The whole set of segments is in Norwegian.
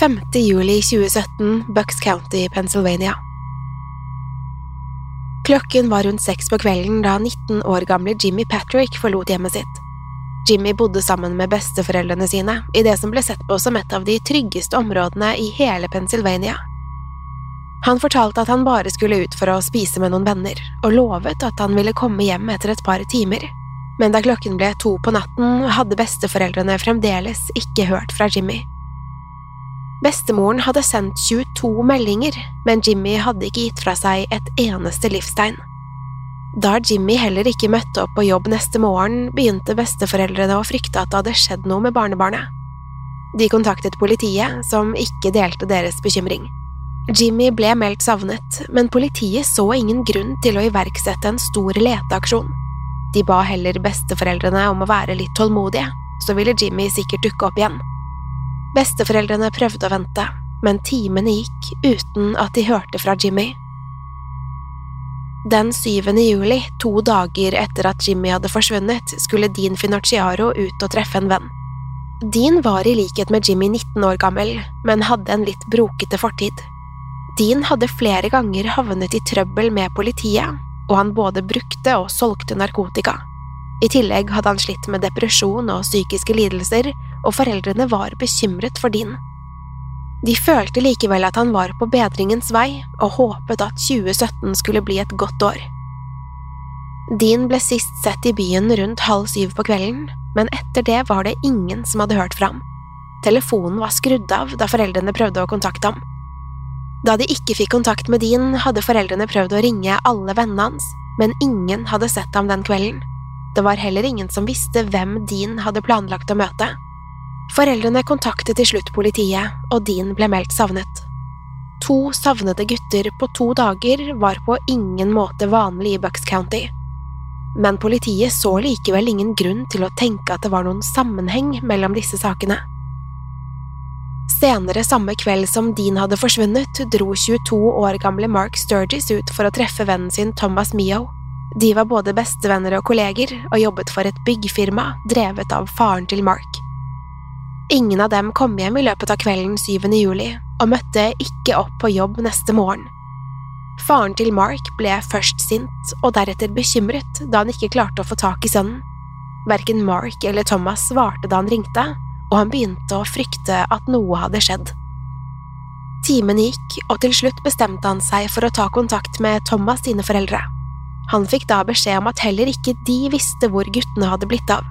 5. juli 2017, Bucks County, Pennsylvania. Klokken var rundt seks på kvelden da 19 år gamle Jimmy Patrick forlot hjemmet sitt. Jimmy bodde sammen med besteforeldrene sine i det som ble sett på som et av de tryggeste områdene i hele Pennsylvania. Han fortalte at han bare skulle ut for å spise med noen venner, og lovet at han ville komme hjem etter et par timer. Men da klokken ble to på natten, hadde besteforeldrene fremdeles ikke hørt fra Jimmy. Bestemoren hadde sendt 22 meldinger, men Jimmy hadde ikke gitt fra seg et eneste livstegn. Da Jimmy heller ikke møtte opp på jobb neste morgen, begynte besteforeldrene å frykte at det hadde skjedd noe med barnebarnet. De kontaktet politiet, som ikke delte deres bekymring. Jimmy ble meldt savnet, men politiet så ingen grunn til å iverksette en stor leteaksjon. De ba heller besteforeldrene om å være litt tålmodige, så ville Jimmy sikkert dukke opp igjen. Besteforeldrene prøvde å vente, men timene gikk uten at de hørte fra Jimmy. Den 7. juli, to dager etter at Jimmy hadde forsvunnet, skulle Dean Finocchiaro ut og treffe en venn. Dean var i likhet med Jimmy 19 år gammel, men hadde en litt brokete fortid. Dean hadde flere ganger havnet i trøbbel med politiet, og han både brukte og solgte narkotika. I tillegg hadde han slitt med depresjon og psykiske lidelser, og foreldrene var bekymret for Dean. De følte likevel at han var på bedringens vei, og håpet at 2017 skulle bli et godt år. Dean ble sist sett i byen rundt halv syv på kvelden, men etter det var det ingen som hadde hørt fra ham. Telefonen var skrudd av da foreldrene prøvde å kontakte ham. Da de ikke fikk kontakt med Dean, hadde foreldrene prøvd å ringe alle vennene hans, men ingen hadde sett ham den kvelden. Det var heller ingen som visste hvem Dean hadde planlagt å møte. Foreldrene kontaktet til slutt politiet, og Dean ble meldt savnet. To savnede gutter på to dager var på ingen måte vanlig i Bucks County. Men politiet så likevel ingen grunn til å tenke at det var noen sammenheng mellom disse sakene. Senere samme kveld som Dean hadde forsvunnet, dro 22 år gamle Mark Sturgis ut for å treffe vennen sin Thomas Mio. De var både bestevenner og kolleger, og jobbet for et byggfirma drevet av faren til Mark. Ingen av dem kom hjem i løpet av kvelden 7. juli, og møtte ikke opp på jobb neste morgen. Faren til Mark ble først sint og deretter bekymret da han ikke klarte å få tak i sønnen. Verken Mark eller Thomas svarte da han ringte, og han begynte å frykte at noe hadde skjedd. Timen gikk, og til slutt bestemte han seg for å ta kontakt med Thomas sine foreldre. Han fikk da beskjed om at heller ikke de visste hvor guttene hadde blitt av.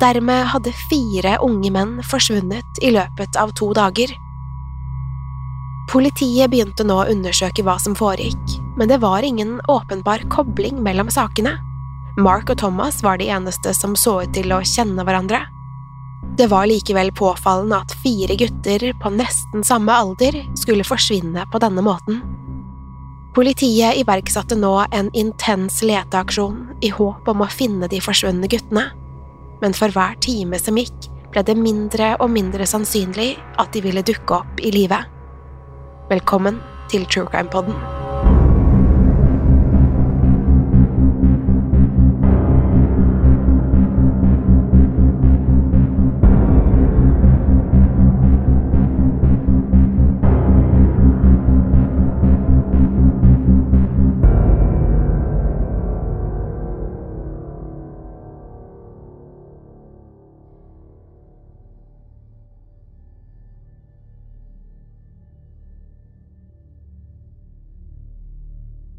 Dermed hadde fire unge menn forsvunnet i løpet av to dager. Politiet begynte nå å undersøke hva som foregikk, men det var ingen åpenbar kobling mellom sakene. Mark og Thomas var de eneste som så ut til å kjenne hverandre. Det var likevel påfallende at fire gutter på nesten samme alder skulle forsvinne på denne måten. Politiet iverksatte nå en intens leteaksjon i håp om å finne de forsvunne guttene, men for hver time som gikk, ble det mindre og mindre sannsynlig at de ville dukke opp i live. Velkommen til True Crime Podden.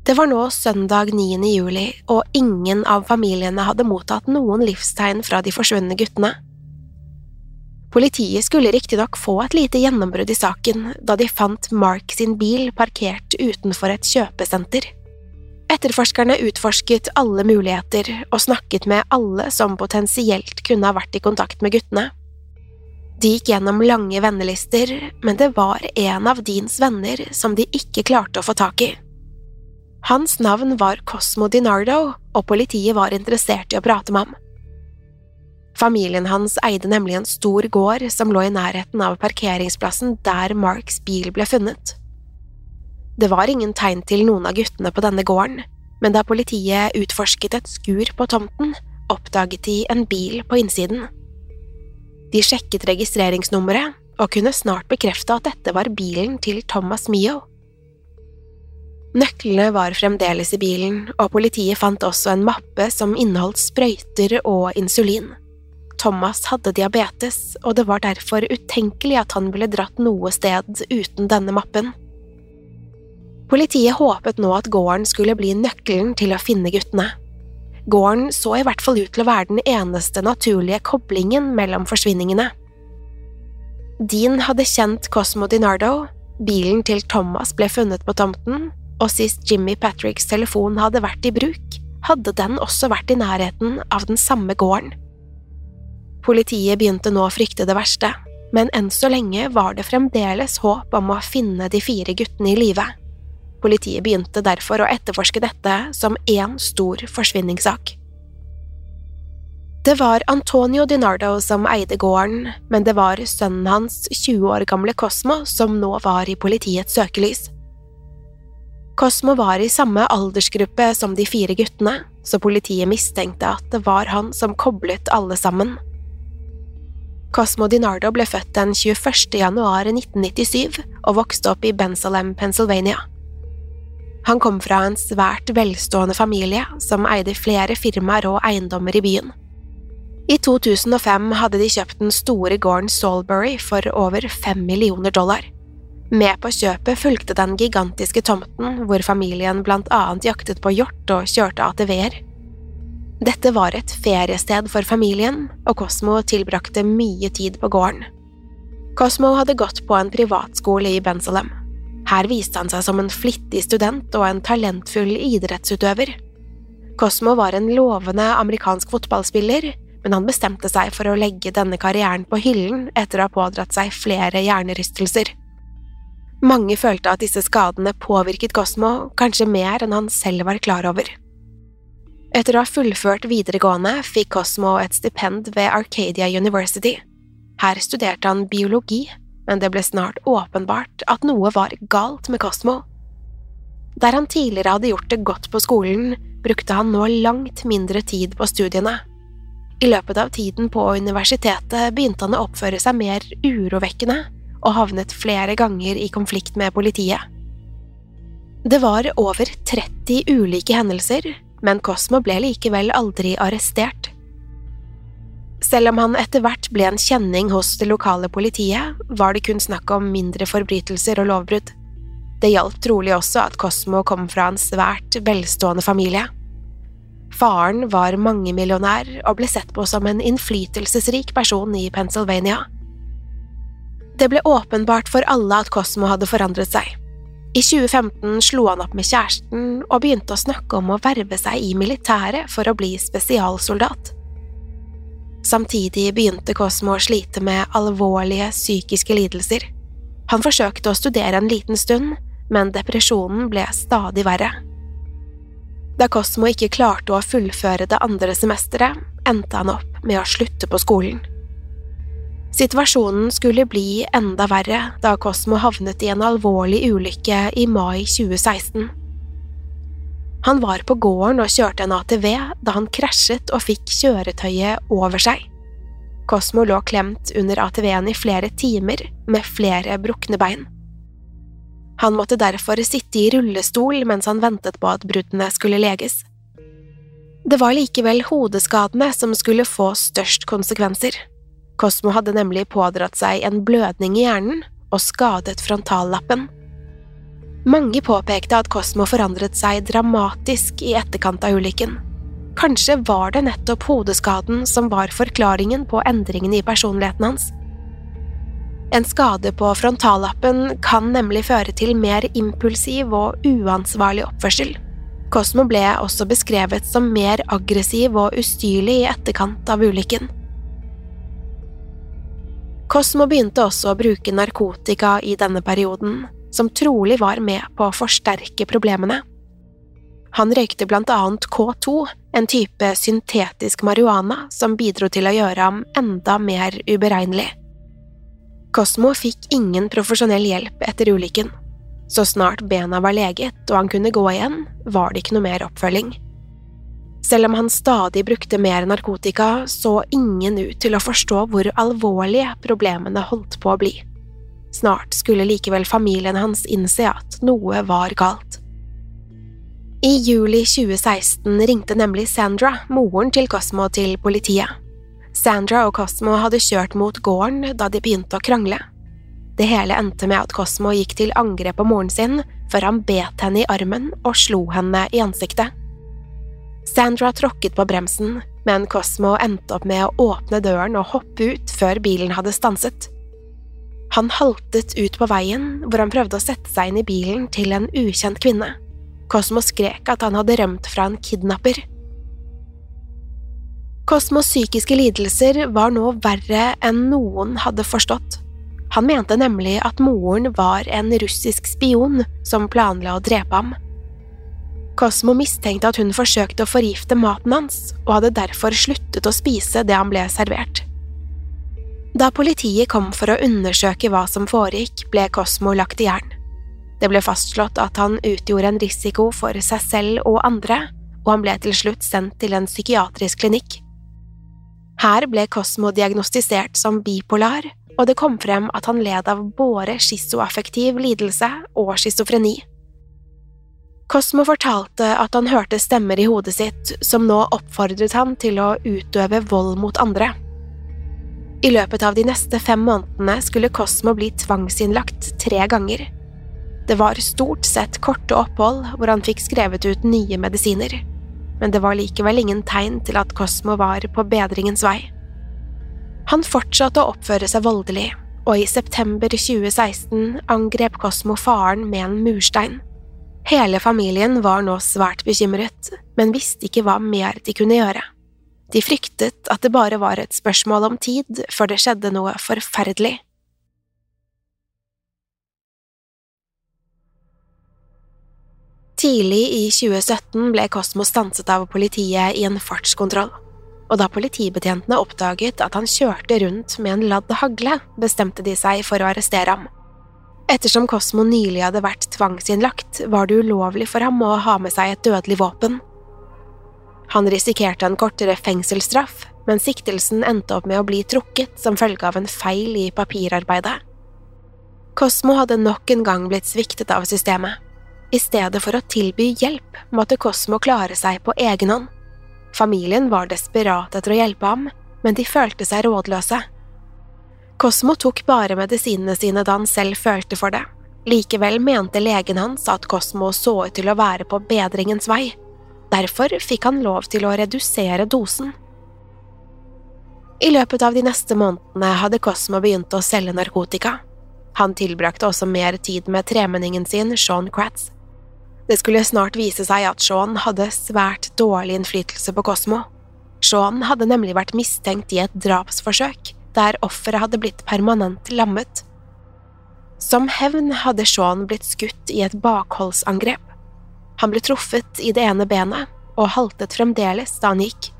Det var nå søndag 9. juli, og ingen av familiene hadde mottatt noen livstegn fra de forsvunne guttene. Politiet skulle riktignok få et lite gjennombrudd i saken da de fant Mark sin bil parkert utenfor et kjøpesenter. Etterforskerne utforsket alle muligheter og snakket med alle som potensielt kunne ha vært i kontakt med guttene. De gikk gjennom lange vennelister, men det var en av Deans venner som de ikke klarte å få tak i. Hans navn var Cosmo Dinardo, og politiet var interessert i å prate med ham. Familien hans eide nemlig en stor gård som lå i nærheten av parkeringsplassen der Marks bil ble funnet. Det var ingen tegn til noen av guttene på denne gården, men da politiet utforsket et skur på tomten, oppdaget de en bil på innsiden. De sjekket registreringsnummeret og kunne snart bekrefte at dette var bilen til Thomas Mio. Nøklene var fremdeles i bilen, og politiet fant også en mappe som inneholdt sprøyter og insulin. Thomas hadde diabetes, og det var derfor utenkelig at han ville dratt noe sted uten denne mappen. Politiet håpet nå at gården skulle bli nøkkelen til å finne guttene. Gården så i hvert fall ut til å være den eneste naturlige koblingen mellom forsvinningene. Dean hadde kjent Cosmo Dinardo, bilen til Thomas ble funnet på tomten, og sist Jimmy Patricks telefon hadde vært i bruk, hadde den også vært i nærheten av den samme gården. Politiet begynte nå å frykte det verste, men enn så lenge var det fremdeles håp om å finne de fire guttene i live. Politiet begynte derfor å etterforske dette som én stor forsvinningssak. Det var Antonio Dinardo som eide gården, men det var sønnen hans, 20 år gamle Cosmo, som nå var i politiets søkelys. Cosmo var i samme aldersgruppe som de fire guttene, så politiet mistenkte at det var han som koblet alle sammen. Cosmo Dinardo ble født den 21. januar 1997 og vokste opp i Bensalem, Pennsylvania. Han kom fra en svært velstående familie som eide flere firmaer og eiendommer i byen. I 2005 hadde de kjøpt den store gården Salbury for over fem millioner dollar. Med på kjøpet fulgte den gigantiske tomten hvor familien blant annet jaktet på hjort og kjørte ATV-er. Dette var et feriested for familien, og Cosmo tilbrakte mye tid på gården. Cosmo hadde gått på en privatskole i Bensalem. Her viste han seg som en flittig student og en talentfull idrettsutøver. Cosmo var en lovende amerikansk fotballspiller, men han bestemte seg for å legge denne karrieren på hyllen etter å ha pådratt seg flere hjernerystelser. Mange følte at disse skadene påvirket Cosmo kanskje mer enn han selv var klar over. Etter å ha fullført videregående fikk Cosmo et stipend ved Arcadia University. Her studerte han biologi, men det ble snart åpenbart at noe var galt med Cosmo. Der han tidligere hadde gjort det godt på skolen, brukte han nå langt mindre tid på studiene. I løpet av tiden på universitetet begynte han å oppføre seg mer urovekkende og havnet flere ganger i konflikt med politiet. Det var over 30 ulike hendelser, men Cosmo ble likevel aldri arrestert. Selv om han etter hvert ble en kjenning hos det lokale politiet, var det kun snakk om mindre forbrytelser og lovbrudd. Det hjalp trolig også at Cosmo kom fra en svært velstående familie. Faren var mangemillionær og ble sett på som en innflytelsesrik person i Pennsylvania. Det ble åpenbart for alle at Cosmo hadde forandret seg. I 2015 slo han opp med kjæresten og begynte å snakke om å verve seg i militæret for å bli spesialsoldat. Samtidig begynte Cosmo å slite med alvorlige psykiske lidelser. Han forsøkte å studere en liten stund, men depresjonen ble stadig verre. Da Cosmo ikke klarte å fullføre det andre semesteret, endte han opp med å slutte på skolen. Situasjonen skulle bli enda verre da Cosmo havnet i en alvorlig ulykke i mai 2016. Han var på gården og kjørte en ATV da han krasjet og fikk kjøretøyet over seg. Cosmo lå klemt under ATV-en i flere timer med flere brukne bein. Han måtte derfor sitte i rullestol mens han ventet på at bruddene skulle leges. Det var likevel hodeskadene som skulle få størst konsekvenser. Cosmo hadde nemlig pådratt seg en blødning i hjernen og skadet frontallappen. Mange påpekte at Cosmo forandret seg dramatisk i etterkant av ulykken. Kanskje var det nettopp hodeskaden som var forklaringen på endringene i personligheten hans. En skade på frontallappen kan nemlig føre til mer impulsiv og uansvarlig oppførsel. Cosmo ble også beskrevet som mer aggressiv og ustyrlig i etterkant av ulykken. Cosmo begynte også å bruke narkotika i denne perioden, som trolig var med på å forsterke problemene. Han røykte blant annet K2, en type syntetisk marihuana som bidro til å gjøre ham enda mer uberegnelig. Cosmo fikk ingen profesjonell hjelp etter ulykken. Så snart bena var leget og han kunne gå igjen, var det ikke noe mer oppfølging. Selv om han stadig brukte mer narkotika, så ingen ut til å forstå hvor alvorlige problemene holdt på å bli. Snart skulle likevel familien hans innse at noe var galt. I juli 2016 ringte nemlig Sandra, moren til Cosmo, til politiet. Sandra og Cosmo hadde kjørt mot gården da de begynte å krangle. Det hele endte med at Cosmo gikk til angrep på moren sin før han bet henne i armen og slo henne i ansiktet. Sandra tråkket på bremsen, men Cosmo endte opp med å åpne døren og hoppe ut før bilen hadde stanset. Han haltet ut på veien, hvor han prøvde å sette seg inn i bilen til en ukjent kvinne. Cosmo skrek at han hadde rømt fra en kidnapper. Cosmos psykiske lidelser var nå verre enn noen hadde forstått. Han mente nemlig at moren var en russisk spion som planla å drepe ham. Cosmo mistenkte at hun forsøkte å forgifte maten hans, og hadde derfor sluttet å spise det han ble servert. Da politiet kom for å undersøke hva som foregikk, ble Cosmo lagt i jern. Det ble fastslått at han utgjorde en risiko for seg selv og andre, og han ble til slutt sendt til en psykiatrisk klinikk. Her ble Cosmo diagnostisert som bipolar, og det kom frem at han led av både schizoaffektiv lidelse og schizofreni. Cosmo fortalte at han hørte stemmer i hodet sitt som nå oppfordret han til å utøve vold mot andre. I løpet av de neste fem månedene skulle Cosmo bli tvangsinnlagt tre ganger. Det var stort sett korte opphold hvor han fikk skrevet ut nye medisiner, men det var likevel ingen tegn til at Cosmo var på bedringens vei. Han fortsatte å oppføre seg voldelig, og i september 2016 angrep Cosmo faren med en murstein. Hele familien var nå svært bekymret, men visste ikke hva mer de kunne gjøre. De fryktet at det bare var et spørsmål om tid før det skjedde noe forferdelig. Tidlig i 2017 ble Cosmo stanset av politiet i en fartskontroll, og da politibetjentene oppdaget at han kjørte rundt med en ladd hagle, bestemte de seg for å arrestere ham. Ettersom Cosmo nylig hadde vært tvangsinnlagt, var det ulovlig for ham å ha med seg et dødelig våpen. Han risikerte en kortere fengselsstraff, men siktelsen endte opp med å bli trukket som følge av en feil i papirarbeidet. Cosmo hadde nok en gang blitt sviktet av systemet. I stedet for å tilby hjelp måtte Cosmo klare seg på egen hånd. Familien var desperat etter å hjelpe ham, men de følte seg rådløse. Cosmo tok bare medisinene sine da han selv følte for det. Likevel mente legen hans at Cosmo så ut til å være på bedringens vei. Derfor fikk han lov til å redusere dosen. I løpet av de neste månedene hadde Cosmo begynt å selge narkotika. Han tilbrakte også mer tid med tremenningen sin, Sean Kratz. Det skulle snart vise seg at Sean hadde svært dårlig innflytelse på Cosmo. Sean hadde nemlig vært mistenkt i et drapsforsøk, der offeret hadde blitt permanent lammet. Som hevn hadde Sean blitt skutt i et bakholdsangrep. Han ble truffet i det ene benet og haltet fremdeles da han gikk.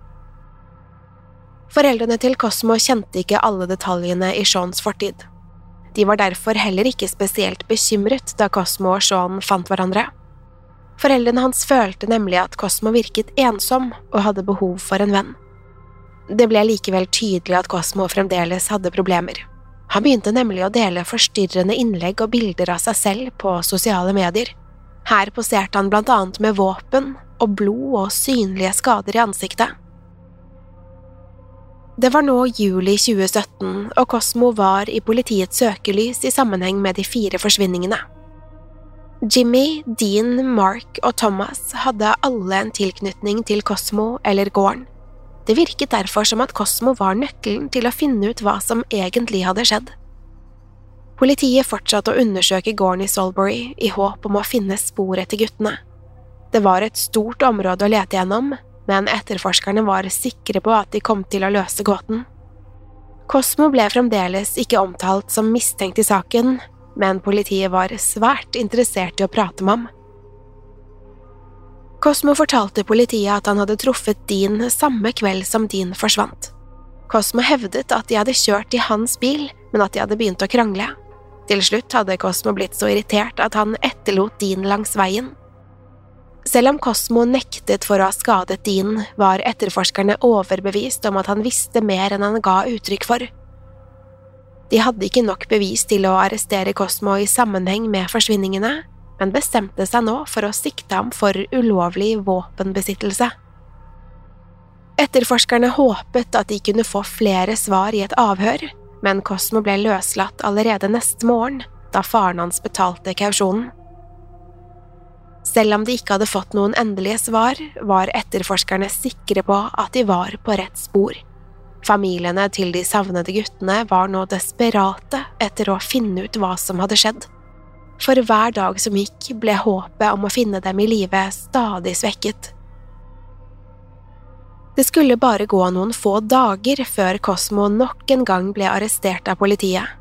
Foreldrene til Cosmo kjente ikke alle detaljene i Seans fortid. De var derfor heller ikke spesielt bekymret da Cosmo og Sean fant hverandre. Foreldrene hans følte nemlig at Cosmo virket ensom og hadde behov for en venn. Det ble likevel tydelig at Cosmo fremdeles hadde problemer. Han begynte nemlig å dele forstyrrende innlegg og bilder av seg selv på sosiale medier. Her poserte han blant annet med våpen og blod og synlige skader i ansiktet. Det var nå juli 2017, og Cosmo var i politiets søkelys i sammenheng med de fire forsvinningene. Jimmy, Dean, Mark og Thomas hadde alle en tilknytning til Cosmo eller gården. Det virket derfor som at Cosmo var nøkkelen til å finne ut hva som egentlig hadde skjedd. Politiet fortsatte å undersøke gården i Solbury i håp om å finne spor etter guttene. Det var et stort område å lete gjennom, men etterforskerne var sikre på at de kom til å løse gåten. Cosmo ble fremdeles ikke omtalt som mistenkt i saken, men politiet var svært interessert i å prate med ham. Cosmo fortalte politiet at han hadde truffet Dean samme kveld som Dean forsvant. Cosmo hevdet at de hadde kjørt i hans bil, men at de hadde begynt å krangle. Til slutt hadde Cosmo blitt så irritert at han etterlot Dean langs veien. Selv om Cosmo nektet for å ha skadet Dean, var etterforskerne overbevist om at han visste mer enn han ga uttrykk for. De hadde ikke nok bevis til å arrestere Cosmo i sammenheng med forsvinningene, men bestemte seg nå for å sikte ham for ulovlig våpenbesittelse. Etterforskerne håpet at de kunne få flere svar i et avhør, men Cosmo ble løslatt allerede neste morgen, da faren hans betalte kausjonen. Selv om de ikke hadde fått noen endelige svar, var etterforskerne sikre på at de var på rett spor. Familiene til de savnede guttene var nå desperate etter å finne ut hva som hadde skjedd. For hver dag som gikk, ble håpet om å finne dem i live stadig svekket. Det skulle bare gå noen få dager før Cosmo nok en gang ble arrestert av politiet.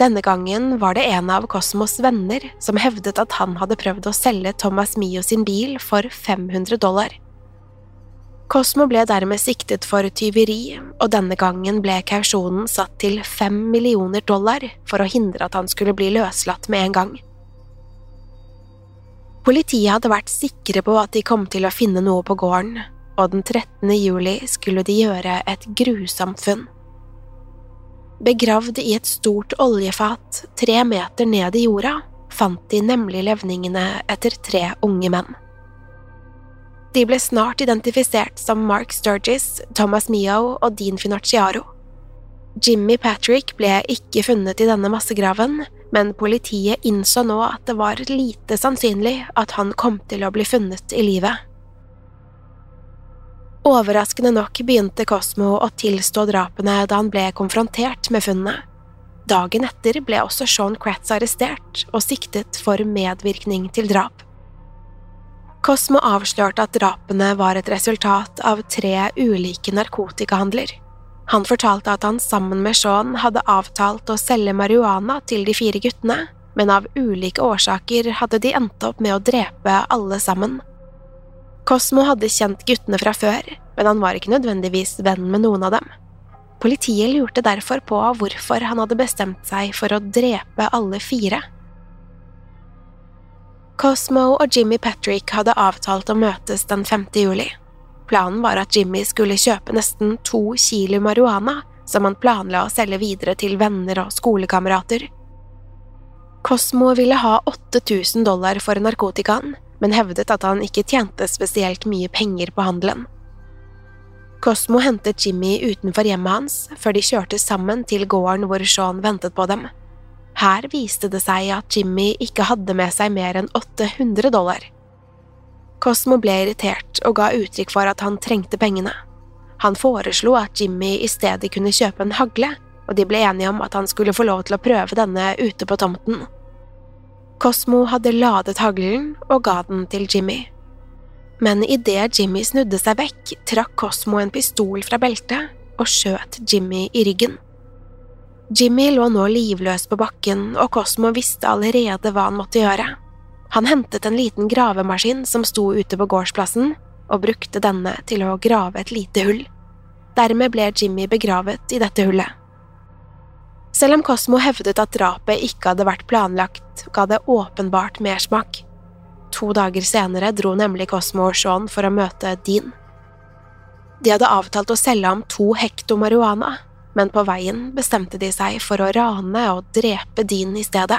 Denne gangen var det en av Cosmos venner som hevdet at han hadde prøvd å selge Thomas Mio sin bil for 500 dollar. Cosmo ble dermed siktet for tyveri, og denne gangen ble kausjonen satt til fem millioner dollar for å hindre at han skulle bli løslatt med en gang. Politiet hadde vært sikre på at de kom til å finne noe på gården, og den 13. juli skulle de gjøre et grusomt funn. Begravd i et stort oljefat tre meter ned i jorda fant de nemlig levningene etter tre unge menn. De ble snart identifisert som Mark Sturgis, Thomas Mio og Dean Finocchiaro. Jimmy Patrick ble ikke funnet i denne massegraven, men politiet innså nå at det var lite sannsynlig at han kom til å bli funnet i live. Overraskende nok begynte Cosmo å tilstå drapene da han ble konfrontert med funnet. Dagen etter ble også Sean Kratz arrestert og siktet for medvirkning til drap. Cosmo avslørte at drapene var et resultat av tre ulike narkotikahandler. Han fortalte at han sammen med Sean hadde avtalt å selge marihuana til de fire guttene, men av ulike årsaker hadde de endt opp med å drepe alle sammen. Cosmo hadde kjent guttene fra før, men han var ikke nødvendigvis venn med noen av dem. Politiet lurte derfor på hvorfor han hadde bestemt seg for å drepe alle fire. Cosmo og Jimmy Patrick hadde avtalt å møtes den 5. juli. Planen var at Jimmy skulle kjøpe nesten to kilo marihuana, som han planla å selge videre til venner og skolekamerater. Cosmo ville ha 8000 dollar for narkotikaen, men hevdet at han ikke tjente spesielt mye penger på handelen. Cosmo hentet Jimmy utenfor hjemmet hans før de kjørte sammen til gården hvor Sean ventet på dem. Her viste det seg at Jimmy ikke hadde med seg mer enn 800 dollar. Cosmo ble irritert og ga uttrykk for at han trengte pengene. Han foreslo at Jimmy i stedet kunne kjøpe en hagle, og de ble enige om at han skulle få lov til å prøve denne ute på tomten. Cosmo hadde ladet haglen og ga den til Jimmy. Men idet Jimmy snudde seg vekk, trakk Cosmo en pistol fra beltet og skjøt Jimmy i ryggen. Jimmy lå nå livløs på bakken, og Cosmo visste allerede hva han måtte gjøre. Han hentet en liten gravemaskin som sto ute på gårdsplassen, og brukte denne til å grave et lite hull. Dermed ble Jimmy begravet i dette hullet. Selv om Cosmo hevdet at drapet ikke hadde vært planlagt, ga det åpenbart mersmak. To dager senere dro nemlig Cosmo og Sean for å møte Dean. De hadde avtalt å selge ham to hekto marihuana, men på veien bestemte de seg for å rane og drepe Dean i stedet.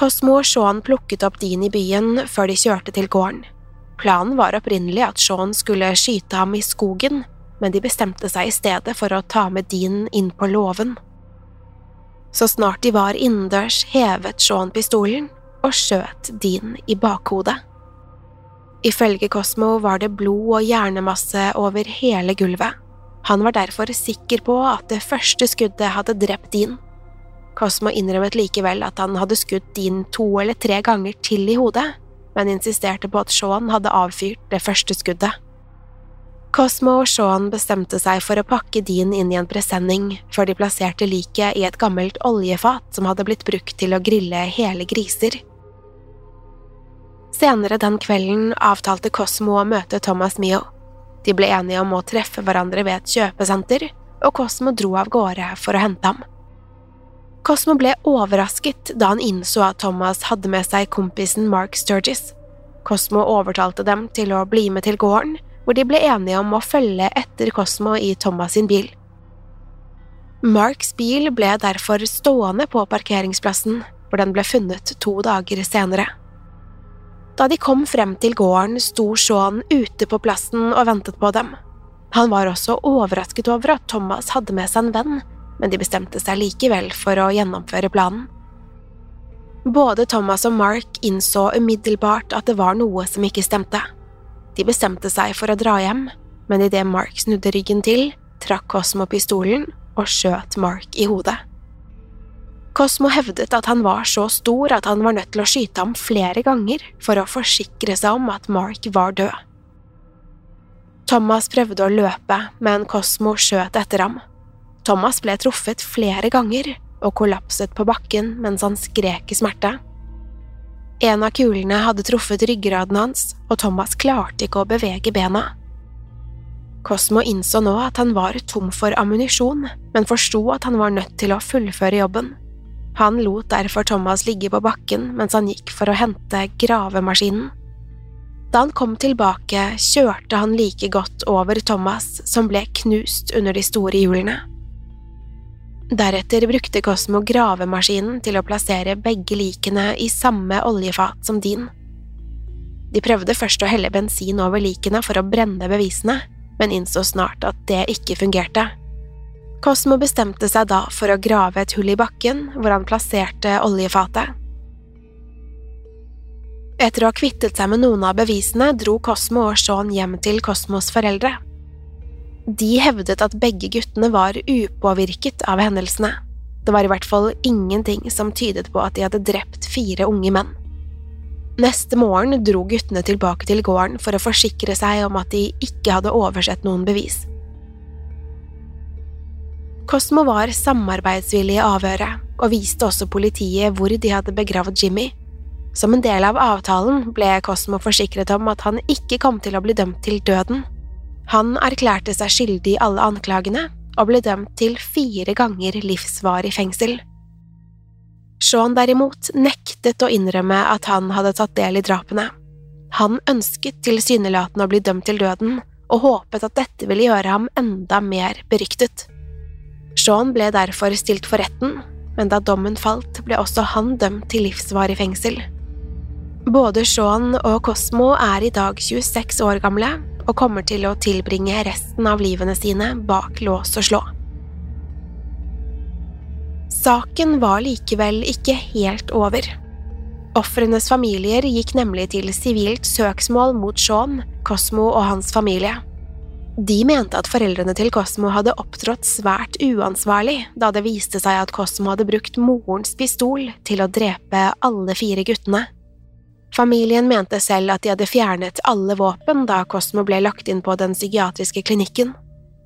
Cosmo og Sean plukket opp Dean i byen før de kjørte til gården. Planen var opprinnelig at Sean skulle skyte ham i skogen, men de bestemte seg i stedet for å ta med Dean inn på låven. Så snart de var innendørs, hevet Sean pistolen og skjøt Dean i bakhodet. Ifølge Cosmo var det blod og hjernemasse over hele gulvet. Han var derfor sikker på at det første skuddet hadde drept Dean. Cosmo innrømmet likevel at han hadde skutt Dean to eller tre ganger til i hodet, men insisterte på at Sean hadde avfyrt det første skuddet. Cosmo og Sean bestemte seg for å pakke Dean inn i en presenning før de plasserte liket i et gammelt oljefat som hadde blitt brukt til å grille hele griser. Senere den kvelden avtalte Cosmo å møte Thomas Mio. De ble enige om å treffe hverandre ved et kjøpesenter, og Cosmo dro av gårde for å hente ham. Cosmo ble overrasket da han innså at Thomas hadde med seg kompisen Mark Sturgis. Cosmo overtalte dem til å bli med til gården, hvor de ble enige om å følge etter Cosmo i Thomas sin bil. Marks bil ble derfor stående på parkeringsplassen, hvor den ble funnet to dager senere. Da de kom frem til gården, sto Sean ute på plassen og ventet på dem. Han var også overrasket over at Thomas hadde med seg en venn, men de bestemte seg likevel for å gjennomføre planen. Både Thomas og Mark innså umiddelbart at det var noe som ikke stemte. De bestemte seg for å dra hjem, men idet Mark snudde ryggen til, trakk Cosmo pistolen og skjøt Mark i hodet. Cosmo hevdet at han var så stor at han var nødt til å skyte ham flere ganger for å forsikre seg om at Mark var død. Thomas prøvde å løpe, men Cosmo skjøt etter ham. Thomas ble truffet flere ganger og kollapset på bakken mens han skrek i smerte. En av kulene hadde truffet ryggraden hans, og Thomas klarte ikke å bevege bena. Cosmo innså nå at han var tom for ammunisjon, men forsto at han var nødt til å fullføre jobben. Han lot derfor Thomas ligge på bakken mens han gikk for å hente gravemaskinen. Da han kom tilbake, kjørte han like godt over Thomas, som ble knust under de store hjulene. Deretter brukte Cosmo gravemaskinen til å plassere begge likene i samme oljefat som din. De prøvde først å helle bensin over likene for å brenne bevisene, men innså snart at det ikke fungerte. Cosmo bestemte seg da for å grave et hull i bakken hvor han plasserte oljefatet. Etter å ha kvittet seg med noen av bevisene dro Cosmo og Sean hjem til Cosmos foreldre. De hevdet at begge guttene var upåvirket av hendelsene. Det var i hvert fall ingenting som tydet på at de hadde drept fire unge menn. Neste morgen dro guttene tilbake til gården for å forsikre seg om at de ikke hadde oversett noen bevis. Cosmo var samarbeidsvillig i avhøret, og viste også politiet hvor de hadde begravd Jimmy. Som en del av avtalen ble Cosmo forsikret om at han ikke kom til å bli dømt til døden. Han erklærte seg skyldig i alle anklagene, og ble dømt til fire ganger livsvarig fengsel. Sean derimot nektet å innrømme at han hadde tatt del i drapene. Han ønsket tilsynelatende å bli dømt til døden, og håpet at dette ville gjøre ham enda mer beryktet. Sean ble derfor stilt for retten, men da dommen falt, ble også han dømt til livsvarig fengsel. Både Sean og Cosmo er i dag 26 år gamle og kommer til å tilbringe resten av livene sine bak lås og slå. Saken var likevel ikke helt over. Ofrenes familier gikk nemlig til sivilt søksmål mot Sean, Cosmo og hans familie. De mente at foreldrene til Cosmo hadde opptrådt svært uansvarlig da det viste seg at Cosmo hadde brukt morens pistol til å drepe alle fire guttene. Familien mente selv at de hadde fjernet alle våpen da Cosmo ble lagt inn på den psykiatriske klinikken.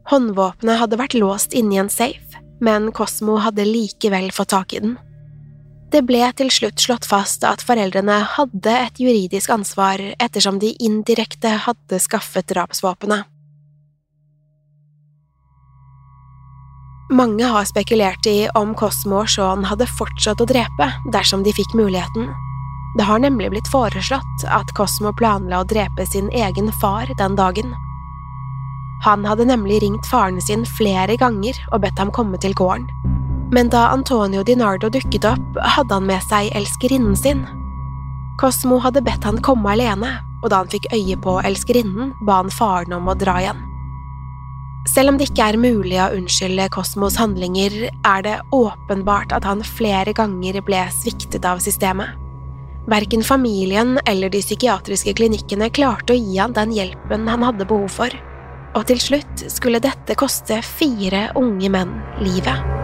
Håndvåpenet hadde vært låst inni en safe, men Cosmo hadde likevel fått tak i den. Det ble til slutt slått fast at foreldrene hadde et juridisk ansvar ettersom de indirekte hadde skaffet drapsvåpenet. Mange har spekulert i om Cosmo og Sean hadde fortsatt å drepe dersom de fikk muligheten. Det har nemlig blitt foreslått at Cosmo planla å drepe sin egen far den dagen. Han hadde nemlig ringt faren sin flere ganger og bedt ham komme til gården. Men da Antonio Dinardo dukket opp, hadde han med seg elskerinnen sin. Cosmo hadde bedt han komme alene, og da han fikk øye på elskerinnen, ba han faren om å dra igjen. Selv om det ikke er mulig å unnskylde Kosmos handlinger, er det åpenbart at han flere ganger ble sviktet av systemet. Verken familien eller de psykiatriske klinikkene klarte å gi han den hjelpen han hadde behov for, og til slutt skulle dette koste fire unge menn livet.